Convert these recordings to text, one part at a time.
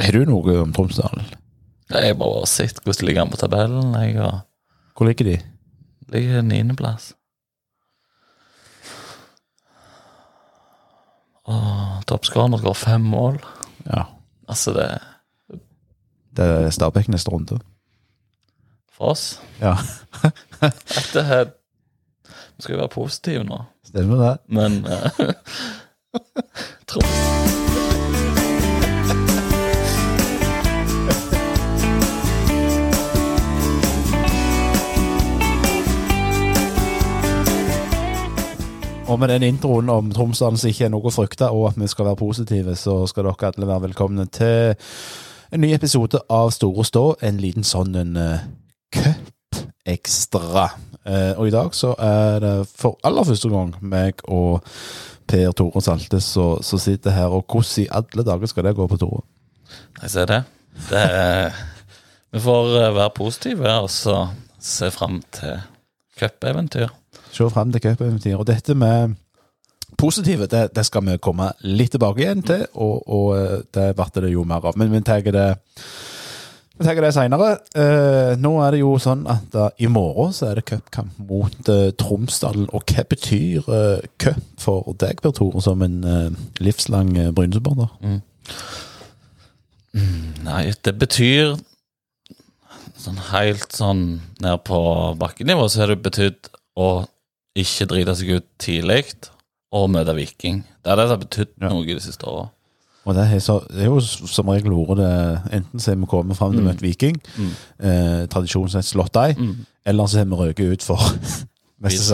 Har du noe om Tromsdalen? Jeg har bare sett hvordan det ligger an på tabellen. Jeg og Hvor ligger de? ligger niendeplass. Toppskåreren skåret fem mål. Ja. Altså, det Det er Stabæk neste runde. For oss Ja, Dette her Nå skal jo være positive nå, stemmer det. men eh, Troms Og med den introen om Tromsdalen som ikke er noe å frykte, og at vi skal være positive, så skal dere alle være velkomne til en ny episode av Store Stå. En liten sånn en uh, cup-ekstra. Eh, og i dag så er det for aller første gang meg og Per Tore Salte som sitter her. Og hvordan i alle dager skal det gå på Tore? Jeg ser det. det er, vi får eh, være positive og så se fram til cupeventyr. Se fram til cupeventyr. Og dette med positive, det, det skal vi komme litt tilbake igjen til, og, og eh, det ble det jo mer av. Men vi tar det vi tar det seinere. Eh, nå er det jo sånn at da, i morgen så er det cupkamp mot eh, Tromsdalen. Og hva betyr eh, cup for deg, Per Tore, som en eh, livslang eh, Bryne-supporter? Nei, det betyr sånn helt sånn ned på bakkenivå, så har det betydd å ikke drite seg ut tidlig og møte Viking. Det er det som har betydd Ja. noe de siste åra. Og det, er så, det er jo som regel ordet det Enten så er vi kommet fram til Mm. møte Viking, Mm. eh, tradisjonelt slått dem, Mm. eller så har vi røket ut for mest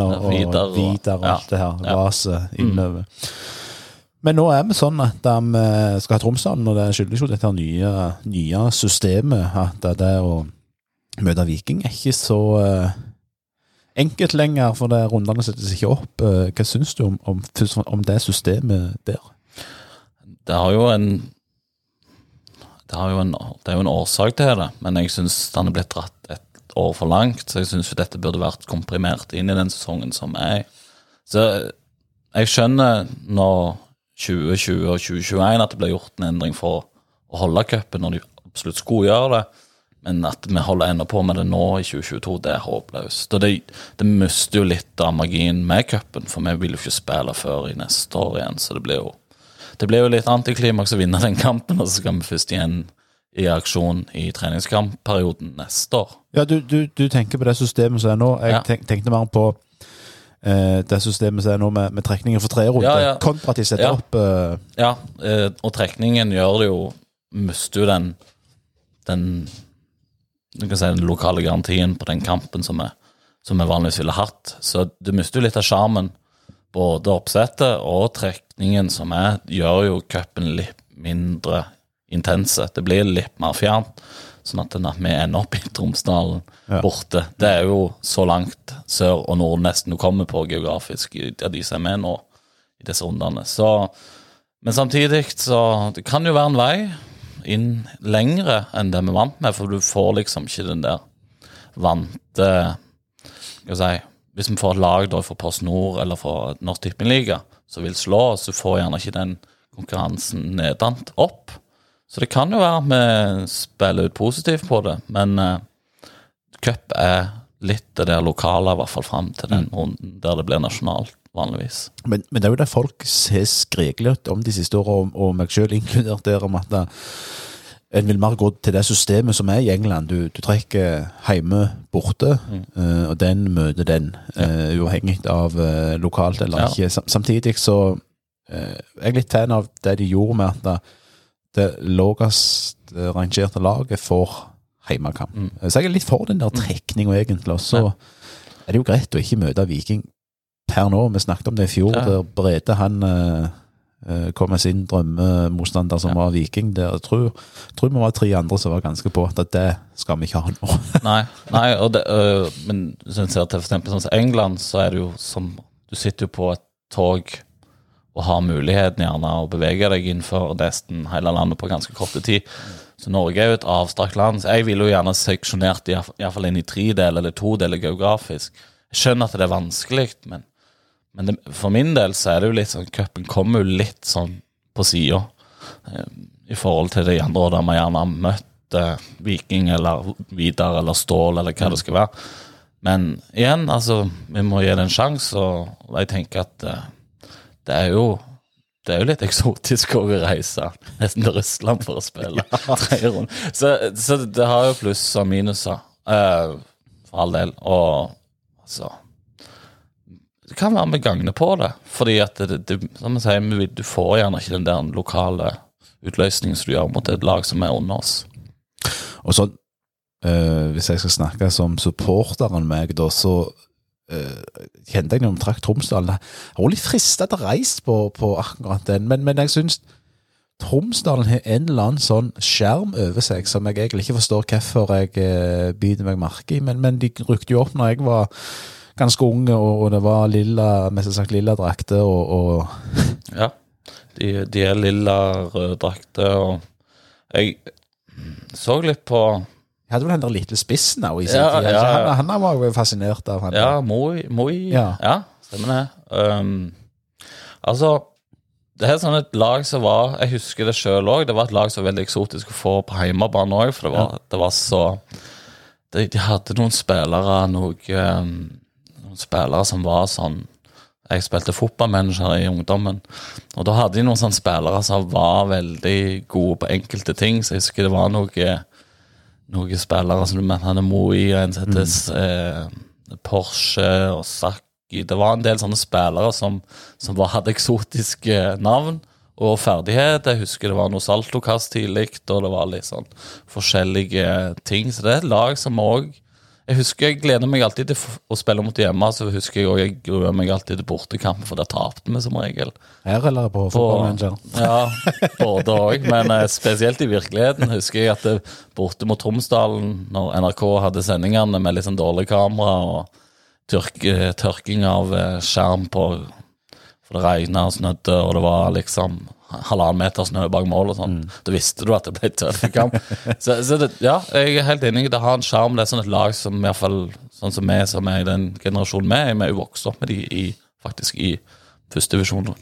og, og Vidar og- Vidar og ja. alt det her. Ja. Raset innover. Men nå er vi sånn at vi skal ha Tromsdalen, og det skyldes jo dette nye, nye systemet. At det, det å møte Viking er ikke så eh, enkelt lenger, for det rundene settes ikke opp. Eh, hva syns du om, om, om det systemet der? Det har jo en det, har jo en, det er jo en årsak til det, men jeg syns den er blitt dratt et år for langt. Så jeg syns dette burde vært komprimert inn i den sesongen som er. Så jeg skjønner når 2020 og 2021 at det ble gjort en endring for å holde cupen når de absolutt skulle gjøre det. Men at vi holder ennå på med det nå i 2022, det er håpløst. Og det, det mister jo litt av magien med cupen, for vi vil jo ikke spille før i neste år igjen. Så det blir jo det blir jo litt antiklimaks å vinne den kampen, og så skal vi først igjen i aksjon i treningskampperioden neste år. Ja, du, du, du tenker på det systemet som er nå. Jeg Ja. tenk, tenkte mer på eh, det systemet som er nå med, med trekninger for tre runder, Ja, ja. kontra at de setter Ja. opp eh, Ja, eh, og trekningen gjør det jo Mister jo den den, du kan si, den lokale garantien på den kampen som vi, som vi vanligvis ville hatt. Så du mister jo litt av sjarmen. Både oppsettet og trekningen som er, gjør jo cupen litt mindre intense. Det blir litt mer fjernt. Sånn at at vi ender opp i Tromsdalen Ja. borte. Det er jo så langt sør og nord nesten du kommer på geografisk ja av de som er med nå i disse rundene. Så men samtidig så Det kan jo være en vei inn lengre enn det vi vant med, for du får liksom ikke den der vante Skal vi si Hvis vi får et lag da fra Post Nord eller fra Norsk Tippingliga som vil slå oss, så får gjerne ikke den konkurransen nedant opp. Så det kan jo være at vi spiller ut positivt på det, men uh, cup er litt det der lokale, i hvert fall fram til den runden der det blir nasjonalt, vanligvis. men, men det er jo det folk har skreket om de siste åra, og, meg sjøl inkludert der, om at eh, en vil mer gå til det systemet som er i England. Du, du trekker hjemme borte, eh, og den møter den, uh, uavhengig av uh, lokalt eller Ja. ikke. Sam, samtidig så jeg er litt fan av det de gjorde med at det, det lavest rangerte laget får hjemmekamp. Mm. Så jeg er litt for den der trekninga, egentlig. Og så Ja. er det jo greit å ikke møte Viking per nå. Vi snakket om det i fjor, Ja. der Brede han eh, kom med sin drømmemotstander som Ja. var Viking. Der jeg tror, tror vi var tre andre som var ganske på at det skal vi ikke ha nå. Nei, nei og det, øh, men hvis en ser til f.eks. sånn England, så er det jo som Du sitter jo på et tog og har muligheten gjerne å bevege deg innenfor nesten hele landet på ganske korte tid. Så Norge er jo et avstrakt land. Så jeg ville jo gjerne seksjonert iallfall inn i tre deler eller to deler geografisk. Jeg skjønner at det er vanskelig, men, men det, for min del så er det jo litt sånn Cupen kommer jo litt sånn på sida. i forhold til de andre der vi gjerne har møtt eh, Viking eller Vidar eller Stål eller hva det skal være. Men igjen, altså, vi må gi det en sjanse, og jeg tenker at eh, det er jo det er jo litt eksotisk å reise nesten til Russland for å spille ja. Så, så det har jo pluss og minuser, eh, for all del. Og altså Det kan være vi gagner på det, fordi at det, det, som jeg sier, du får gjerne ikke den der lokale utløsningen som du gjør mot et lag som er under oss. Og så, øh, hvis jeg skal snakke som supporteren meg, da, så øh, kjente jeg når vi trakk Tromsdalen Jeg var litt frista til å reise på, på akkurat den, men, men jeg syns Tromsdalen har en eller annen sånn skjerm over seg som jeg egentlig ikke forstår hvorfor jeg øh, biter meg merke i, men, men de rykte jo opp når jeg var ganske unge, og, og det var lilla, mest sagt lilla drakter, og, og Ja. De, de er lilla, røde drakter, og jeg så litt på Jeg hadde vel den der lille spissen òg i sin Ja, tid. ja, ja. Han, han var jo fascinert av han. Ja, Moi. Moi. Ja. Ja. stemmer det. Um, altså, det er sånn et lag som var Jeg husker det sjøl òg. Det var et lag som var veldig eksotisk å få på hjemmebane òg, for det var, det var så de, de hadde noen spillere noe, um, Noen spillere som var sånn Jeg spilte fotballmanager i ungdommen, og da hadde de noen sånne spillere som var veldig gode på enkelte ting. Så jeg husker det var noe noen spillere som du mener han er Moi, og en som heter eh, Porsche og Saki. Det var en del sånne spillere som, som var, hadde eksotiske navn og ferdighet. Jeg husker det var noe saltokast tidlig, og det var litt sånn forskjellige ting. Så det er et lag som òg Jeg husker jeg gleder meg alltid til å spille mot hjemme, så husker jeg også, jeg gruer meg alltid til bortekamp, for der tapte vi som regel. Her eller på fotballmanager? Ja, både òg, men eh, spesielt i virkeligheten husker jeg at det, borte mot Tromsdalen, når NRK hadde sendingene med litt sånn dårlig kamera og tørk, eh, tørking av eh, skjerm på det regna og snødde, og det var liksom halvannen meter snø bak mål og sånn. Da visste du at det ble tøff kamp. Så, så det, ja, jeg er helt enig. Det har en sjarm. Det er sånn et lag som i hvert fall sånn som vi som er i den generasjonen vi er, vi er jo vokst opp med de i, faktisk i førstedivisjon.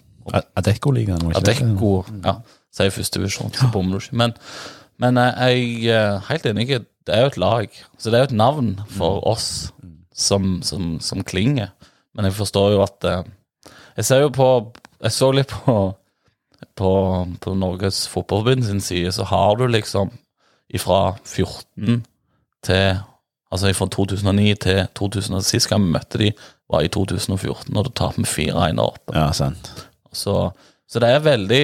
Adecco-ligaen, var ikke? Adecco, ja, sier førstedivisjon, så bommer du ikke. Men, men eh, jeg er helt enig. Det er jo et lag. Så det er jo et navn for oss som, som, som klinger. Men jeg forstår jo at eh, Jeg ser jo på Jeg så litt på på, på Norges Fotballforbund sin side, så har du liksom ifra 14 til Altså fra 2009 til 2000, Sist gang vi møtte de, var i 2014, og da tapte vi 4-1 der oppe. Ja, sant. Så, så det er veldig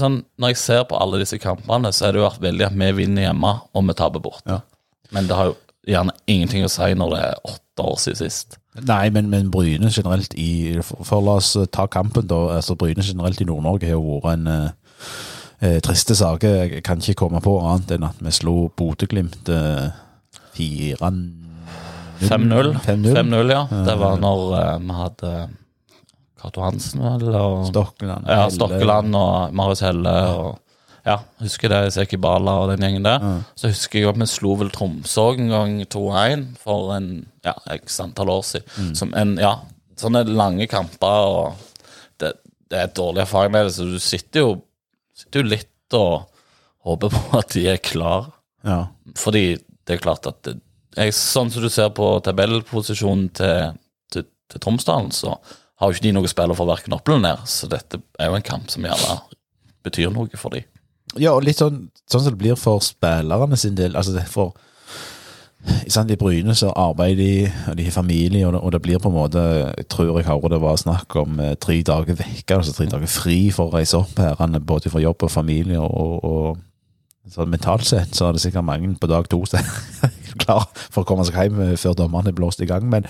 sånn, Når jeg ser på alle disse kampene, så er det vært veldig at vi vinner hjemme, og vi taper bort. Ja. Men det har jo gjerne ingenting å si når det er åtte år siden sist. Nei, men, men Bryne generelt i For, la oss ta kampen, da. altså Bryne generelt i Nord-Norge har jo vært en eh, eh, triste sak. Jeg kan ikke komme på annet enn at vi slo Bodø-Glimt eh, 4-0. 5-0. 5-0. 5-0, ja. Det var når eh, vi hadde Cato Hansen, vel? Og, Stokkeland. ja, Stokkeland og Marius Helle. og ja, husker det, Seki Bala og den gjengen der. Så husker jeg at vi slo vel Tromsø en gang 2-1 for en ja, x antall år siden. Som en, ja, sånne lange kamper, og det, det er dårlig erfaring med det, så du sitter jo, sitter jo litt og håper på at de er klar. Ja. Fordi det er klart at det, jeg, sånn som du ser på tabellposisjonen til, til, til Tromsdalen, så har jo ikke de noe spiller for verken opp eller ned, så dette er jo en kamp som gjerne betyr noe for dem. Ja, og litt sånn, sånn som det blir for spillerne sin del. Altså det for sant, I Bryne så arbeider de, og de har familie, og det, og det blir på en måte Jeg tror jeg hører det var snakk om eh, tre dager vekke, altså tre dager fri for å reise opp her, er både for jobb og familie. og, og så Mentalt sett så er det sikkert mange på dag to som er klar for å komme seg hjem eh, før dommerne er blåst i gang. Men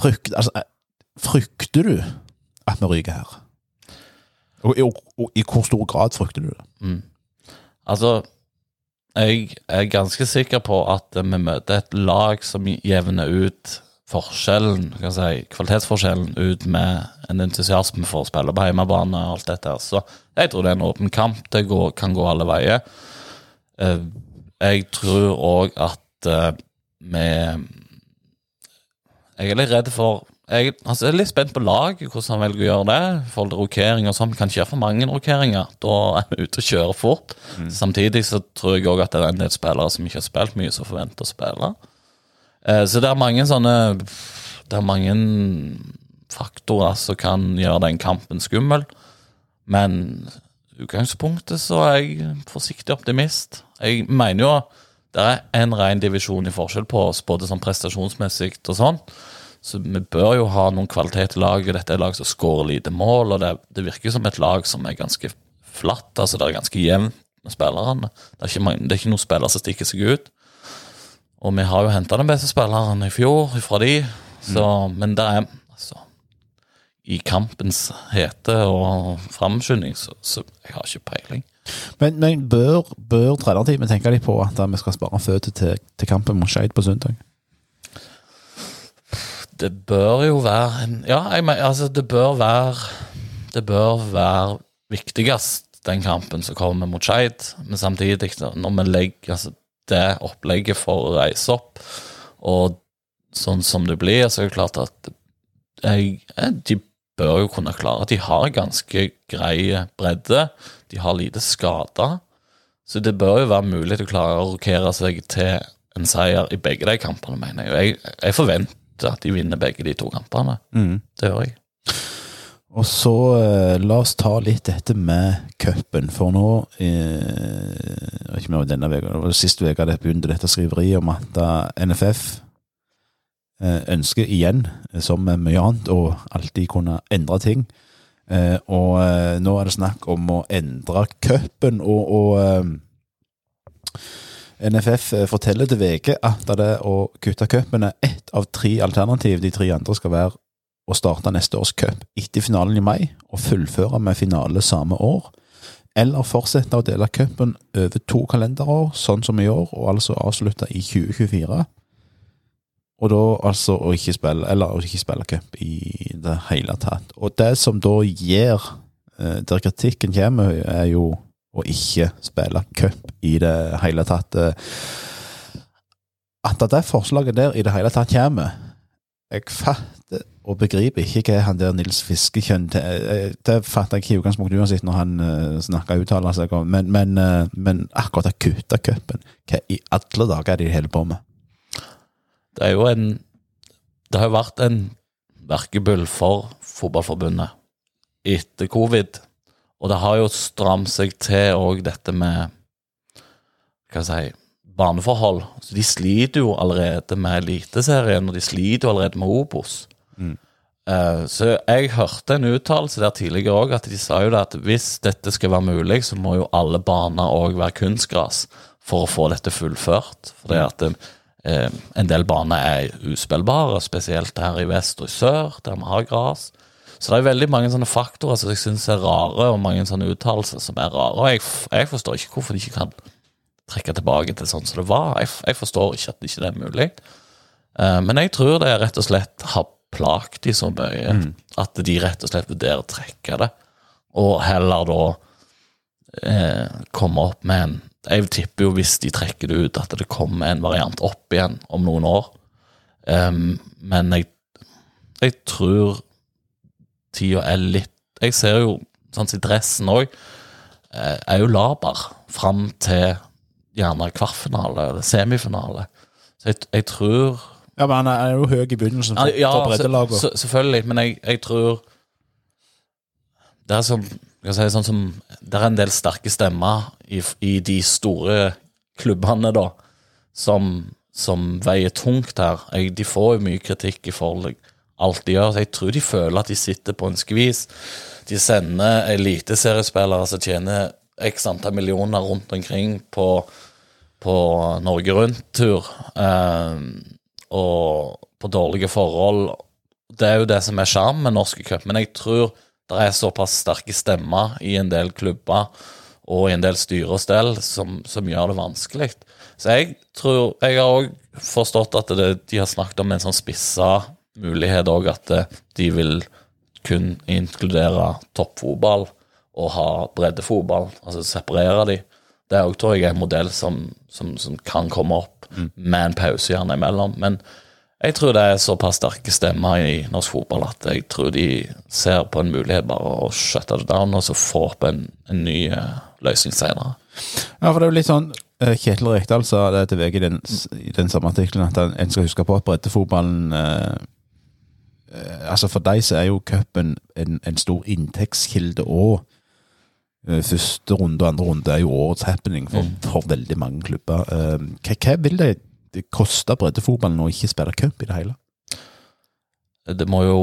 frykt, altså, frykter du at vi ryker her? Og, og, og i hvor stor grad frykter du det? Altså, jeg er ganske sikker på at vi møter et lag som jevner ut forskjellen, kan jeg si, kvalitetsforskjellen ut med en entusiasme for å spille på hjemmebane og alt dette. Så jeg tror det er en åpen kamp. Det går, kan gå alle veier. Eh, Jeg tror òg at eh, vi Jeg er litt redd for jeg, altså, er litt spent på laget, hvordan han velger å gjøre det. Forhold til rokering og sånn. Kan ikke gjøre for mange rokeringer. Da er vi ute og kjører fort. Samtidig så tror jeg òg at det er en del spillere som ikke har spilt mye, som forventer å spille. Eh, så det er mange sånne Det er mange faktorer som kan gjøre den kampen skummel. Men i utgangspunktet så er jeg forsiktig optimist. Jeg mener jo det er en ren divisjon i forskjell på oss, både sånn prestasjonsmessig og sånn. Så vi bør jo ha noen kvalitet i laget. Dette er et lag som skårer lite mål, og det, det virker som et lag som er ganske flatt. altså Det er ganske jevnt med spillerne. Det er ikke, mange, det er ikke noen spillere som stikker seg ut. Og vi har jo henta den beste spilleren i fjor fra de, så, men det er altså I kampens hete og framskynding, så, så jeg har ikke peiling. Men, men bør, bør trenerteamet tenke litt på at vi skal spare føtter til, til kampen mot Skeid på søndag? Det bør jo være Ja, jeg mener, altså, det bør være Det bør være viktigst, den kampen som kommer mot Skeid. Men samtidig, når vi legger altså, det opplegget for å reise opp, og sånn som det blir, så er det klart at jeg, eh, de bør jo kunne klare De har ganske grei bredde. De har lite skader. Så det bør jo være mulig å klare å rokere seg til en seier i begge de kampene, mener jeg. Jeg, jeg forventer at de vinner begge de to kampene. Det gjør jeg. Og så eh, la oss ta litt dette med cupen, for nå eh, ikke mer denne uka, det var Sist uke det begynte dette skriveriet om at eh, NFF eh, ønsker igjen, eh, som med mye annet, å alltid kunne endre ting. Eh, og eh, nå er det snakk om å endre cupen, og, og NFF eh, forteller til VG at det å kutte cupen er ett av tre alternativ. De tre andre skal være å starte neste års cup etter finalen i mai og fullføre med finale samme år. Eller fortsette å dele cupen over to kalenderår, sånn som i år, og altså avslutte i 2024. Og da altså å ikke spille, eller å ikke spille cup i det hele tatt. Og det som da gjør, eh, der kritikken kommer, er jo å ikke spille cup i det hele tatt. eh, At det forslaget der i det hele tatt kommer Jeg fatter og begriper ikke hva han der Nils Fiskekjønn Det, eh, fatter jeg ikke i utgangspunktet uansett når han uh, snakker og uttaler seg om, men, men, eh, men akkurat å kutte cupen, hva i alle dager er det de holder på med? Det er jo en Det har jo vært en verkebyll for fotballforbundet etter covid. Og det har jo stramt seg til òg dette med Hva skal jeg si Baneforhold. Så de sliter jo allerede med Eliteserien, og de sliter jo allerede med Obos. Eh, så jeg hørte en uttalelse der tidligere òg, at de sa jo det at hvis dette skal være mulig, så må jo alle baner òg være kunstgras for å få dette fullført. For det at uh, en del baner er uspillbare, spesielt her i vest og i sør, der vi har gras. Så det er veldig mange sånne faktorer som jeg syns er rare, og mange sånne uttalelser som er rare. Og jeg, jeg forstår ikke hvorfor de ikke kan trekke tilbake til sånn som det var. Jeg, jeg forstår ikke at det ikke er mulig. Eh, men jeg tror det rett og slett har plagt de så mye at de rett og slett vurderer å trekke det, og heller da eh, komme opp med en Jeg tipper jo hvis de trekker det ut, at det kommer en variant opp igjen om noen år. Um, men jeg, jeg tror tida er litt Jeg ser jo sånn som dressen òg, er jo laber fram til gjerne kvartfinale eller semifinale. Så jeg, jeg tror Ja, men han er jo høy i begynnelsen for, ja, for breddelaget. se- se- selvfølgelig, men jeg, jeg tror Det er som jeg si, sånn som Det er en del sterke stemmer i, i de store klubbene, da, som, som veier tungt her. Jeg, de får jo mye kritikk i forhold alt de gjør, så jeg tror de føler at de sitter på en skvis. De sender eliteseriespillere som tjener x antall millioner rundt omkring på, på Norge Rundt-tur. Eh, og på dårlige forhold. Det er jo det som er sjarmen med norske cup, men jeg tror det er såpass sterke stemmer i en del klubber og i en del styre og stell som, som gjør det vanskelig. Så jeg tror Jeg har òg forstått at det, de har snakket om en sånn spissa mulighet òg, at de vil kun inkludere toppfotball og ha breddefotball, altså separere de. Det er òg tror jeg en modell som, som, som kan komme opp med en pause gjerne imellom. Men Jeg tror det er såpass sterke stemmer i norsk fotball at jeg tror de ser på en mulighet bare å shutte det down og så få opp en, en ny eh, løsning senere. Ja, for det er jo litt sånn eh, Kjetil Rekdal sa det til VG i den, i den samme artikkelen, at en skal huske på at breddefotballen eh, eh, Altså For deg så er jo cupen en, en stor inntektskilde og eh, Første runde og andre runde er jo årets happening for, for veldig mange klubber. Eh, hva, hva vil det, det koste breddefotballen å ikke spille cup i det hele? Det må jo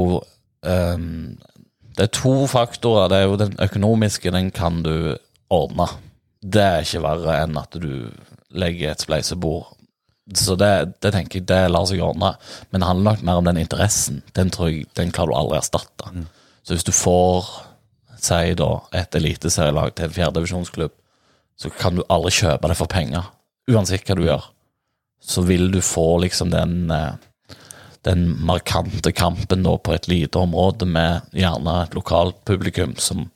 um, Det er to faktorer. Det er jo den økonomiske, den kan du ordne. Det er ikke verre enn at du legger et spleisebord. Så det, det tenker jeg det lar seg ordne. Men det handler nok mer om den interessen. Den tror jeg, den klarer du aldri å erstatte. Så hvis du får, si da, et eliteserielag til en fjerdedivisjonsklubb, så kan du aldri kjøpe det for penger. Uansett hva du gjør. Så vil du få liksom den eh, den markante kampen da på et lite område med gjerne et lokalt publikum som,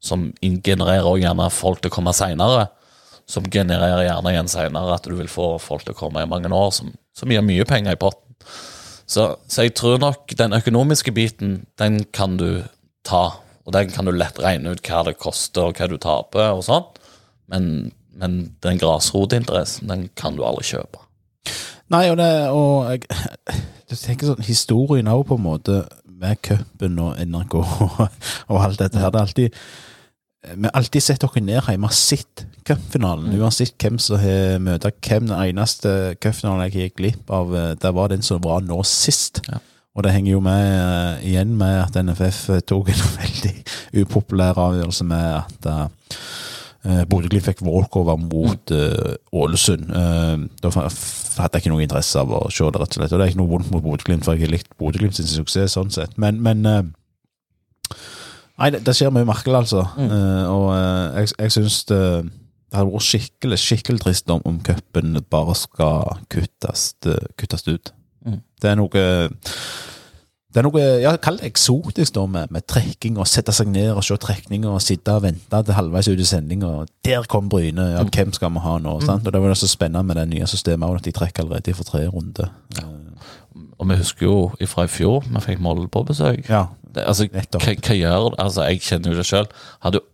som genererer og gjerne folk til å komme seinere. Som genererer gjerne igjen senere at du vil få folk til å komme i mange år, som, som gir mye penger i potten. Så, så jeg tror nok den økonomiske biten, den kan du ta. Og den kan du lett regne ut hva det koster, og hva du taper, og sånn. Men, men den grasrotinteressen, den kan du aldri kjøpe. Nei, og, det, og jeg, Du tenker sånn Historien òg, på en måte, med cupen og NRK og, og alt dette her. Det er alltid Vi har alltid sett dere ned hjemme og sett cupfinalen. Uansett hvem som har møtt hvem. Den eneste cupfinalen jeg gikk glipp av, eh, det var den som var nå sist. Ja. Og det henger jo med uh, igjen med at NFF tok en veldig upopulær avgjørelse med at uh, Bodø-Glimt fikk walkover mot uh, Ålesund. Uh, da hadde jeg ikke noe interesse av å se det, rett og slett. Og det er ikke noe vondt mot Bodø-Glimt, for jeg har likt Bodø-Glimt sin suksess sånn sett. Men, men eh, Nei, det, det skjer mye merkelig, altså. Eh, og uh, jeg, jeg syns det, det hadde vært skikkelig skikkelig trist om, om cupen bare skal kuttes, eh, kuttes ut. Mm. Det er noe det er noe ja, kall det eksotisk da, med, med trekking og sette seg ned og se trekning og sitte og vente til halvveis ut i sending, og der kom Bryne. Ja, hvem skal vi ha nå? Sant? Og Det var det så spennende med det nye systemet at de trekker allerede for tre runder. Og vi husker jo fra i fjor, vi fikk Molde på besøk. Ja, Det, altså, hva, hva gjør? Altså, jeg kjenner jo det sjøl. Hadde jo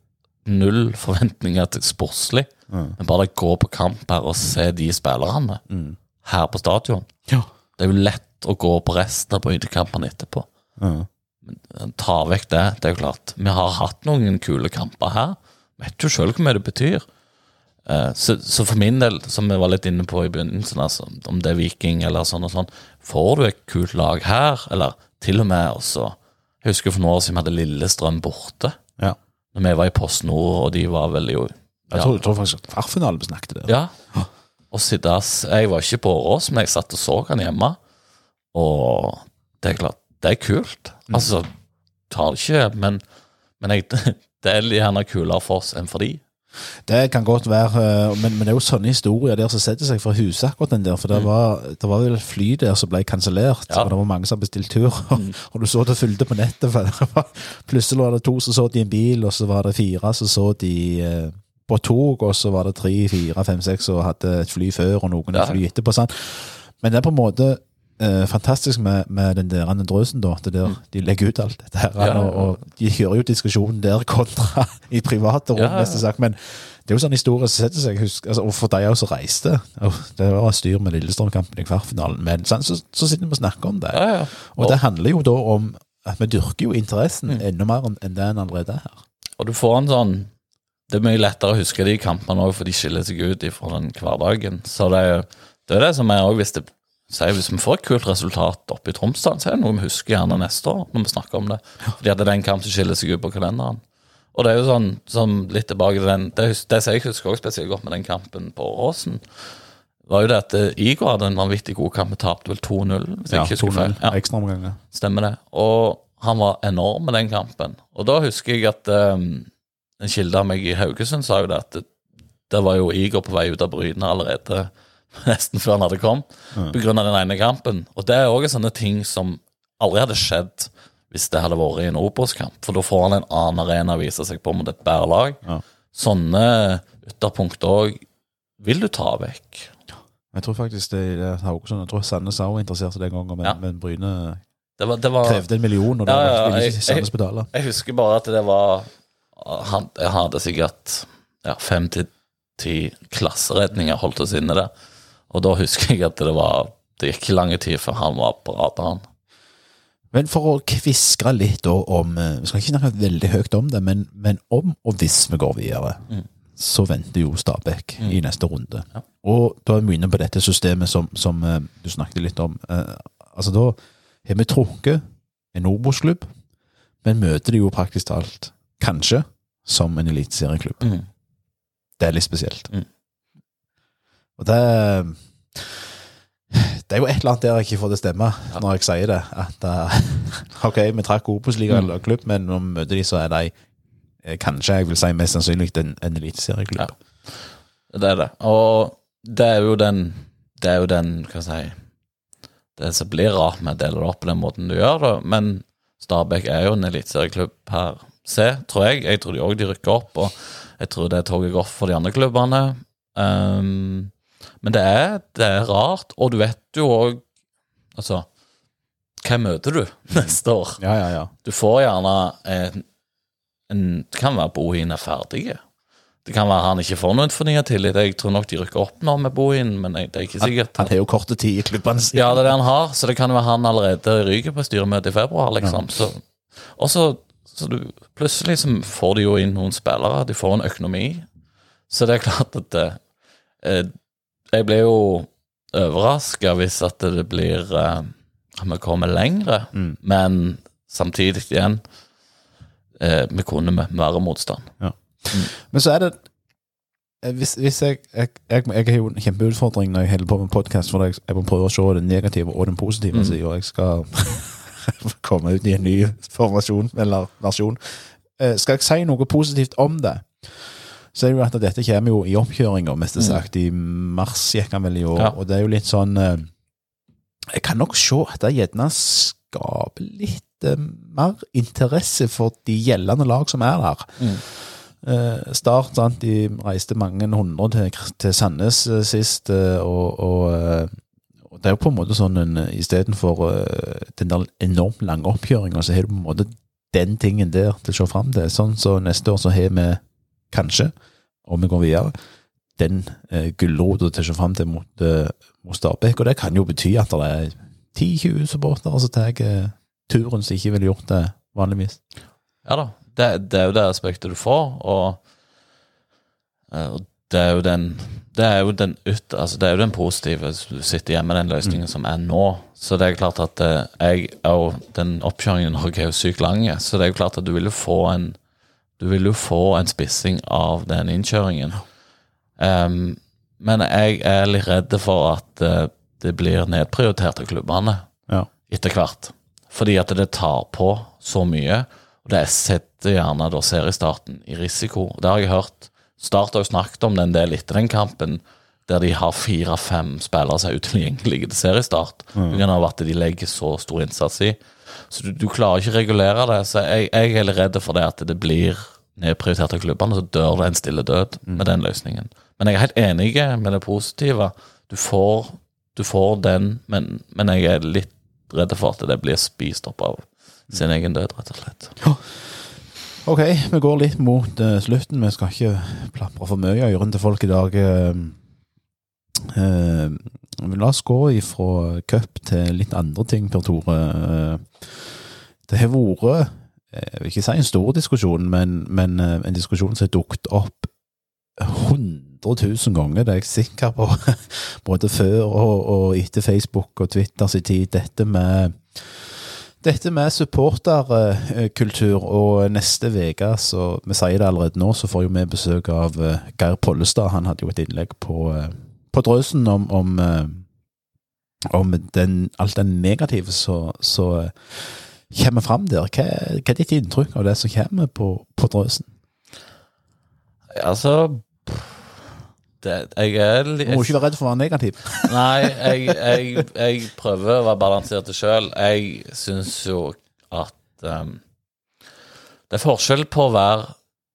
null forventninger til sportslig. Mm. Men bare gå på kamp her og se de spillerne her på stadion. ja. Det er jo lett å gå på resten av brytekampene etterpå. Mm. Ta vekk det. Det er jo klart. Vi har hatt noen kule kamper her. Vet jo sjøl hvor mye det betyr. Eh, Så, så for min del, som vi var litt inne på i begynnelsen, altså, om det er Viking eller sånn og sånn, får du et kult lag her, eller til og med også Jeg husker for noen år siden vi hadde Lillestrøm borte. ja. Når vi var i Post Nord, og de var veldig jo Jeg tror, tror faktisk at kvartfinalen vi snakket der. ja. Og sitte, jeg var ikke på Årås, men jeg satt og så han hjemme. Og det er klart, det er kult. Altså, tar det ikke, men, men jeg, det er gjerne kulere for oss enn for de. Det kan godt være, eh, men, men det er jo sånne historier der som setter seg fra huset, akkurat den der. For det var, det var vel et fly der som ble kansellert, Ja. og det var mange som bestilte tur. Og, og du så det fulgte på nettet. For det var, plutselig var det to som så de en bil, og så var det fire som så de eh, på tog, og så var det tre, fire, fem, seks som hadde et fly før, og noen Ja. fly etterpå. Sant? Men det er på en måte eh, fantastisk med, med den der andre drøsen, da. Det der, De legger ut alt dette her. Mm. Ja, ja, ja. Og, og de hører jo diskusjonen der kontra i private rom, nesten sagt. Men det er jo sånn historie som setter seg. Husk, altså, og for de også reiste. og Det var styr med Lillestrøm-kampen i kvartfinalen. Men sånn, så, så sitter vi og snakker om det. Ja. Og det handler jo da om at vi dyrker jo interessen Mm. enda mer enn det en allerede er her. Og du får en sånn Det er mye lettere å huske de kampene òg, for de skiller seg ut fra den hverdagen. Så det er det, er det som er også, hvis, det, sier, hvis vi får et kult resultat oppe i Tromsdal, så er det noe vi husker gjerne neste år når vi snakker om det. Fordi at det er den kampen som skiller seg ut på kalenderen. Og det er jo sånn, sånn litt tilbake til den Det, det jeg husker også spesielt godt med den kampen på Åråsen, var jo det at eh, Igor hadde en vanvittig god kamp. Vi tapte vel 2-0, hvis jeg ikke husker feil. Ja. Ekstraomganger. Stemmer det. Og han var enorm med den kampen. Og da husker jeg at um, en kilde av meg i Haugesund sa jo det at det, det var jo Igor på vei ut av Bryne allerede nesten før han hadde kommet, grunn av den ene kampen. Og det er òg sånne ting som aldri hadde skjedd hvis det hadde vært i en Obos-kamp, for da får han en annen arena å vise seg på mot et bedre lag. Ja. Sånne ytterpunkt òg vil du ta vekk. Jeg tror faktisk det er Haugesund. Jeg tror Sandnes òg interesserte den gangen, men, Ja. men Bryne Det var, det var krevde en million, og ja, Ja, ja, jeg- betale. Jeg husker bare at det var han, Jeg hadde sikkert ja, fem til ti klasseredninger holdt oss inne der. Og da husker jeg at det var Det gikk ikke lang tid før han var på radaren. Men for å kviskre litt om eh, Vi skal ikke snakke veldig høyt om det, men, men om og hvis vi går videre, Mm. så venter jo Stabæk i neste runde. Ja. Og da er vi inne på dette systemet som, som eh, du snakket litt om. Eh, altså Da har vi trukket en Obos-klubb, men møter de jo praktisk talt, kanskje, som en eliteserieklubb. Mm. Det er litt spesielt. Mm. Og det Det er jo et eller annet der jeg ikke får det stemme når jeg sier det. At uh, ok, vi trakk Obos-ligaen Mm. klubb, men når vi møter de, så er de eh, kanskje, jeg vil si mest sannsynlig, en, en eliteserieklubb. Det er det. Og det er jo den Det er jo den, hva skal jeg si Det som blir rart med å dele det opp på den måten du gjør det, men Stabæk er jo en eliteserieklubb her. se, tror jeg. Jeg tror de òg de rykker opp, og jeg tror det toget går for de andre klubbene. Um, men det er, det er rart, og du vet jo òg Altså, hvem møter du neste år? Ja, ja, ja. Du får gjerne en, en Det kan være Bohin er ferdig. Det kan være han ikke får noen fornya tillit. Jeg tror nok de rykker opp nå med Bohin, men det er ikke sikkert. Han har jo korte tid i klubbene sine. Ja, det er det han har, så det kan være han allerede ryker på styremøtet i februar, liksom. Så, og så, så du, plutselig så får de jo inn noen spillere, de får en økonomi. Så det er klart at det, eh, Jeg blir jo overraska hvis at det blir uh, At vi kommer lengre, Mm. men samtidig igjen uh, Vi kunne med mer motstand. Men så er det eh, hvis, hvis jeg, jeg, jeg, jeg har jo en kjempeutfordring når jeg holder på med podkast, for jeg, må prøve å se den negative og den positive Mm. og jeg skal komme ut i en ny formasjon, eller versjon. Uh, skal jeg si noe positivt om det, så er det jo at dette kommer jo i oppkjøringa, mest sagt. I mars gikk han vel i år, Mm. Ja. og det er jo litt sånn eh, Jeg kan nok se at det gjerne skaper litt eh, mer interesse for de gjeldende lag som er der. Mm. Eh, Start, sant, de reiste mange hundre til, til Sandnes eh, sist, og, og, og det er jo på en måte sånn en istedenfor den der enormt lange oppkjøringa, så har du på en måte den tingen der til å se fram til. Sånn så neste år så har vi kanskje, om vi går videre, den eh, gulrota til å se fram til mot, uh, mot Stabæk, og det kan jo bety at det er 10-20 supportere som tar eh, turen som ikke ville gjort det vanligvis. Ja da, det, det er jo det aspektet du får, og, eh, og det er jo den det er jo den, ut, altså det er jo den positive Du sitter igjen med den løsningen som er nå. Så det er klart at eh, jeg og den oppkjøringen i Norge er jo sykt lang, så det er jo klart at du vil jo få en Du vil jo få en spissing av den innkjøringen. Um, men jeg er litt redd for at uh, det blir nedprioritert av klubbene Ja. etter hvert. Fordi at det tar på så mye. Og det setter gjerne da seriestarten i risiko. Det har jeg hørt. Start har jo snakket om det en del etter den kampen, der de har fire-fem spillere som er utilgjengelige til seriestart. På grunn at de legger så stor innsats i. Så du, du klarer ikke å regulere det. Så jeg, jeg er litt redd for det at det blir nedprioritert av klubbene, så dør det en stille død med den løsningen. Men jeg er helt enig med det positive. Du får, du får den, men, men jeg er litt redd for at det blir spist opp av sin egen død, rett og slett. Ok, vi går litt mot uh, slutten. Vi skal ikke plapre for mye i ørene til folk i dag. men la oss gå ifra cup til litt andre ting, Per Tore. Eh, det har vært, eh, jeg vil ikke si en stor diskusjon, men, men eh, en diskusjon som har dukket opp 100 000 ganger, det er jeg sikker på, både før og, og etter Facebook og Twitter tid. Dette med dette med supporterkultur, og neste uke, så vi sier det allerede nå, så får jo vi besøk av eh, Geir Pollestad. Han hadde jo et innlegg på, eh, på Drøsen om, om, eh, om den, alt det negative som kommer fram der. Hva, hva er ditt inntrykk av det som kommer på, på Drøsen? Altså det, Jeg er litt Du må ikke være redd for å være negativ. Nei, jeg, jeg, jeg prøver å være balansert sjøl. Jeg syns jo at um, Det er forskjell på å være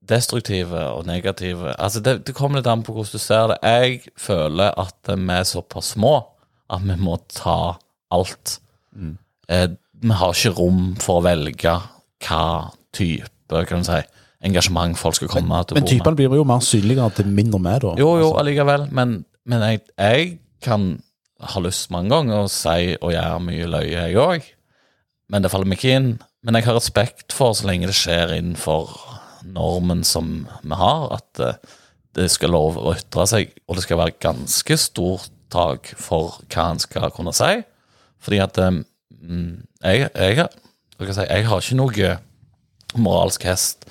destruktive og negative Altså, det, det kommer litt an på hvordan du ser det. Jeg føler at vi er såpass små at vi må ta alt. Eh, vi har ikke rom for å velge hva type kan du si, engasjement folk skal komme til Men typene blir jo mer synligere til mindre med, da. Jo, jo, allikevel. Men, men jeg, jeg kan ha lyst mange ganger å si og gjøre mye løye, jeg òg. Men det faller meg ikke inn. Men jeg har respekt for, så lenge det skjer innenfor normen som vi har, at eh, det skal lov å ytre seg, og det skal være ganske stort tak for hva en skal kunne si. Fordi at eh, mm, jeg, jeg, jeg, jeg har ikke noe moralsk hest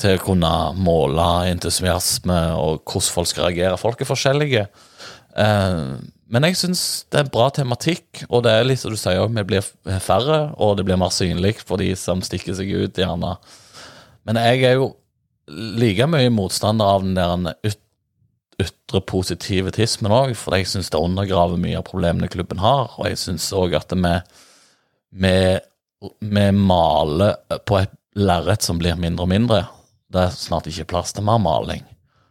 til å kunne måle entusiasme og hvordan folk skal reagere. Folk er forskjellige. Eh, men jeg syns det er bra tematikk, og det er litt som du sier, vi blir færre, og det blir mer synlig for de som stikker seg ut, gjerne. Men jeg er jo like mye motstander av den der yt ytre positivitismen òg, for jeg syns det undergraver mye av problemene klubben har, og jeg syns òg at vi, vi, vi maler på et lerret som blir mindre og mindre. Det er snart ikke plass til mer maling.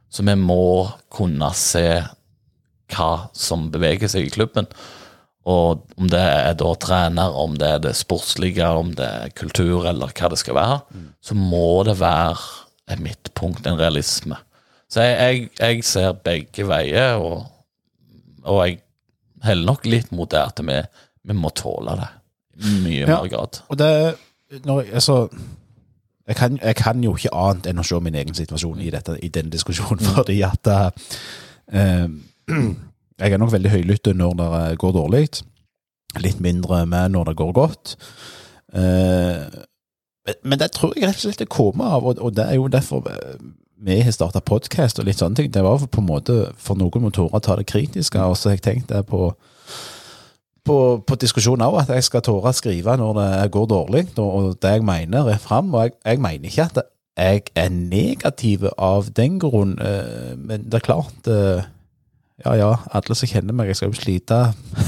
Så vi må kunne se hva som beveger seg i klubben. Og om det er da trener, om det er det sportslige, om det er kultur, eller hva det skal være, så må det være et midtpunkt, en realisme. Så jeg, jeg, jeg ser begge veier, og, og jeg heller nok litt mot det at vi, vi må tåle det i mye Ja. mer grad. Og det når, altså, jeg, kan, jeg kan jo ikke annet enn å se min egen situasjon i, dette, i denne diskusjonen, fordi at eh, Jeg er nok veldig høylytt når det går dårlig. Litt mindre med når det går godt. Eh, men- det tror jeg rett og slett det kommer av, og, det er jo derfor vi har starta podkast og litt sånne ting. Det var på en måte for noen motorer å ta det kritiske, og så har jeg tenkt det på på, på diskusjonen òg, at jeg skal tåre å skrive når det går dårlig, og det jeg mener, er fram. Og jeg, jeg mener ikke at jeg er negativ av den grunn, eh, men det er klart eh, Ja ja, alle som kjenner meg, jeg skal jo slite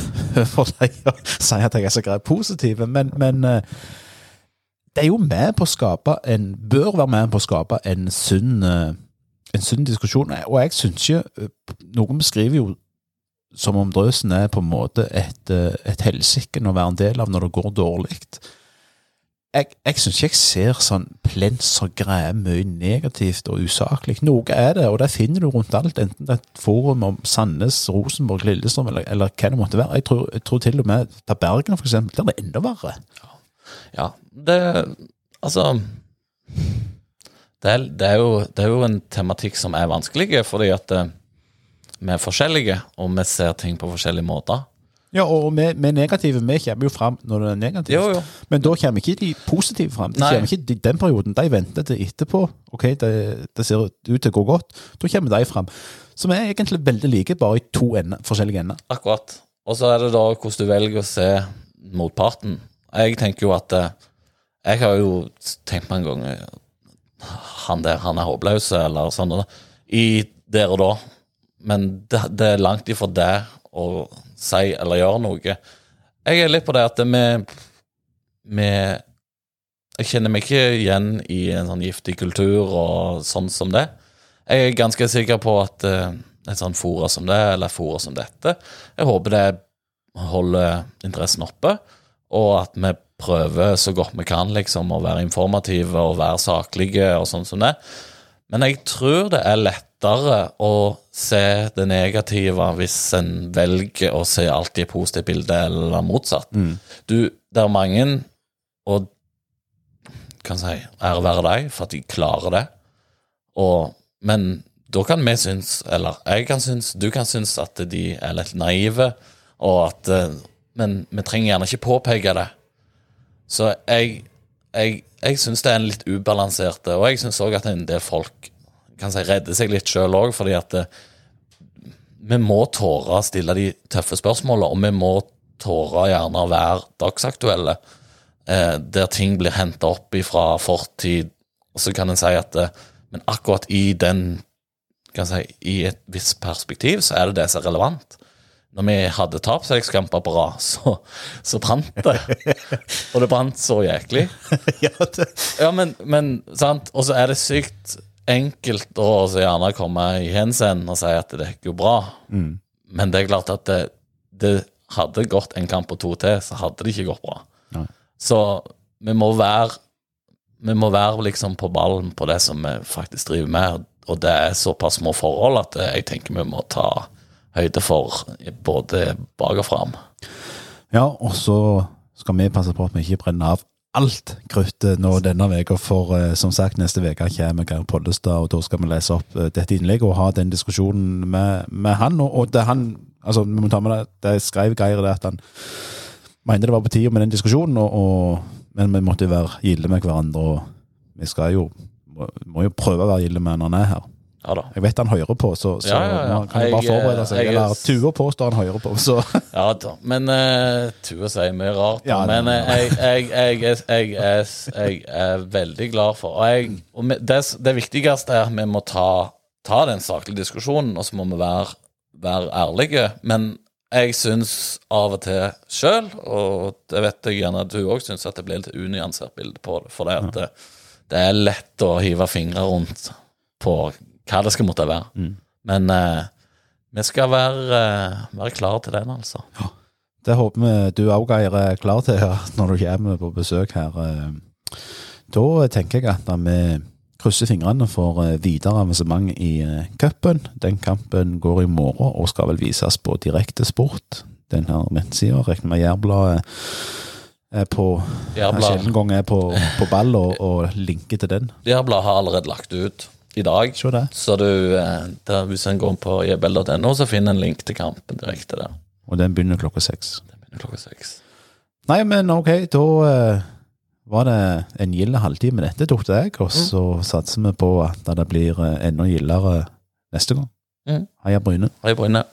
for deg å si at jeg er så greit positiv, men, men eh, det er jo med på å skape en Bør være med på å skape en sunn, eh, en sunn diskusjon. Og jeg syns ikke eh, Noen beskriver jo som om drøsen er på en måte et, et helsike å være en del av når det går dårlig. Jeg, jeg syns ikke jeg ser sånn plens og greier mye negativt og usaklig. Noe er det, og det finner du rundt alt, enten det er et forum om Sandnes, Rosenborg, Lillestrøm eller, eller hva det måtte være. Jeg tror, jeg tror til og med ta Bergen, for eksempel, der er det enda verre. Ja, det Altså det er, det, er jo, det er jo en tematikk som er vanskelig, fordi at eh, vi er forskjellige, og vi ser ting på forskjellige måter. Ja, og vi, vi negative vi kommer jo fram når det er negativt. Jo, jo. Men da kommer ikke de positive fram. De Nei. kommer ikke i den perioden. De venter til etterpå. Ok, det, det ser ut til å gå godt. Da kommer de fram. Som er egentlig veldig like, bare i to ender, forskjellige ender. Akkurat. Og så er det da hvordan du velger å se motparten. Jeg tenker jo at eh, Jeg har jo tenkt meg en gang eh, Han der, han er håpløs, eller sånn. I der og da. Men det, det er langt ifra det å si eller gjøre noe. Jeg er litt på det at vi, Jeg kjenner meg ikke igjen i en sånn giftig kultur og sånn som det. Jeg er ganske sikker på at eh, et sånt fora som det, eller fora som dette, jeg håper det holder interessen oppe, og at vi prøver så godt vi kan liksom å være informative og være saklige og sånn som det. Men jeg tror det er lettere å se det negative hvis en velger å se alt i positivt bilde, eller motsatt. Du, det er mange, og kan si ære være deg for at de klarer det, og, men da kan vi synes, eller jeg kan synes, du kan synes at de er litt naive, og at, eh, men vi trenger gjerne ikke påpeke det. Så jeg, jeg, jeg synes det er en litt ubalanserte, og jeg synes også at en del folk kan si redder seg litt selv også, fordi at det, vi må tåre å stille de tøffe spørsmålene, og vi må tåre gjerne å være dagsaktuelle, eh, der ting blir hentet opp fra fortid, og så kan en si at eh, men akkurat i den kan si, i et visst perspektiv så er det det som er relevant. Når vi hadde tapselgskamper på rad, så, så brant det. Og det brant så jæklig. ja, men, men sant? Og så er det sykt enkelt å så gjerne komme i hensyn og si at det gikk jo bra. Mm. Men det er klart at det, det hadde gått en kamp og to til, så hadde det ikke gått bra. Nei. Så vi må være Vi må være liksom på ballen på det som vi faktisk driver med, og det er såpass små forhold at jeg tenker vi må ta høyde for både bak og fram. Ja, og så skal vi passe på at vi ikke brenner av alt kruttet nå denne veka, for eh, som sagt, neste uke kommer Geir Pollestad, og da skal vi lese opp eh, dette innlegget og ha den diskusjonen med, med han. Og, og det han altså vi må ta med det, det skrev Geir det at han mente det var på tide med den diskusjonen, og, og, men vi måtte være gilde med hverandre, og vi skal jo må, jo prøve å være gilde med når er her. Ja da. Jeg vet han hører på, så, så Ja, ja, ja. man kan jo bare eh, forberede seg. jeg- Eller Tua påstår han hører på, så Ja da. Men uh, Tua sier mye rart. Ja, men eh, jeg, jeg, jeg, er- jeg, jeg veldig glad for Og, jeg, og det, det viktigste er at vi må ta, ta den saklige diskusjonen, og så må vi være, være ærlige. Men jeg syns av og til sjøl, og det vet jeg gjerne at du òg syns, at det blir litt unyansert bilde på det. For det, det er lett å hive fingre rundt på hva det skal måtte være. Men eh, vi skal være, eh, være klare til den, altså. Det håper vi du òg, Geir, er klar til ja, når du kommer på besøk her. eh. Da tenker jeg at vi krysser fingrene for eh, videre avansement i cupen. Den kampen går i morgen og skal vel vises på Direktesport. Den her nettsida. Regner med Jærbladet er på Jærbladet. Sjelden gang er på, på ball og, og linker til den. Jærbladet har allerede lagt ut i dag. Det. Så du, eh, der, hvis en går på jbl.no, så finner en link til kampen direkte der. Og den begynner klokka seks. Den begynner klokka seks. Nei, men ok, da uh, var det en gild halvtime dette, tok jeg. Og så satser vi på at det blir eh, enda gildere neste gang. Mm. Heia Bryne. Hei, Bryne.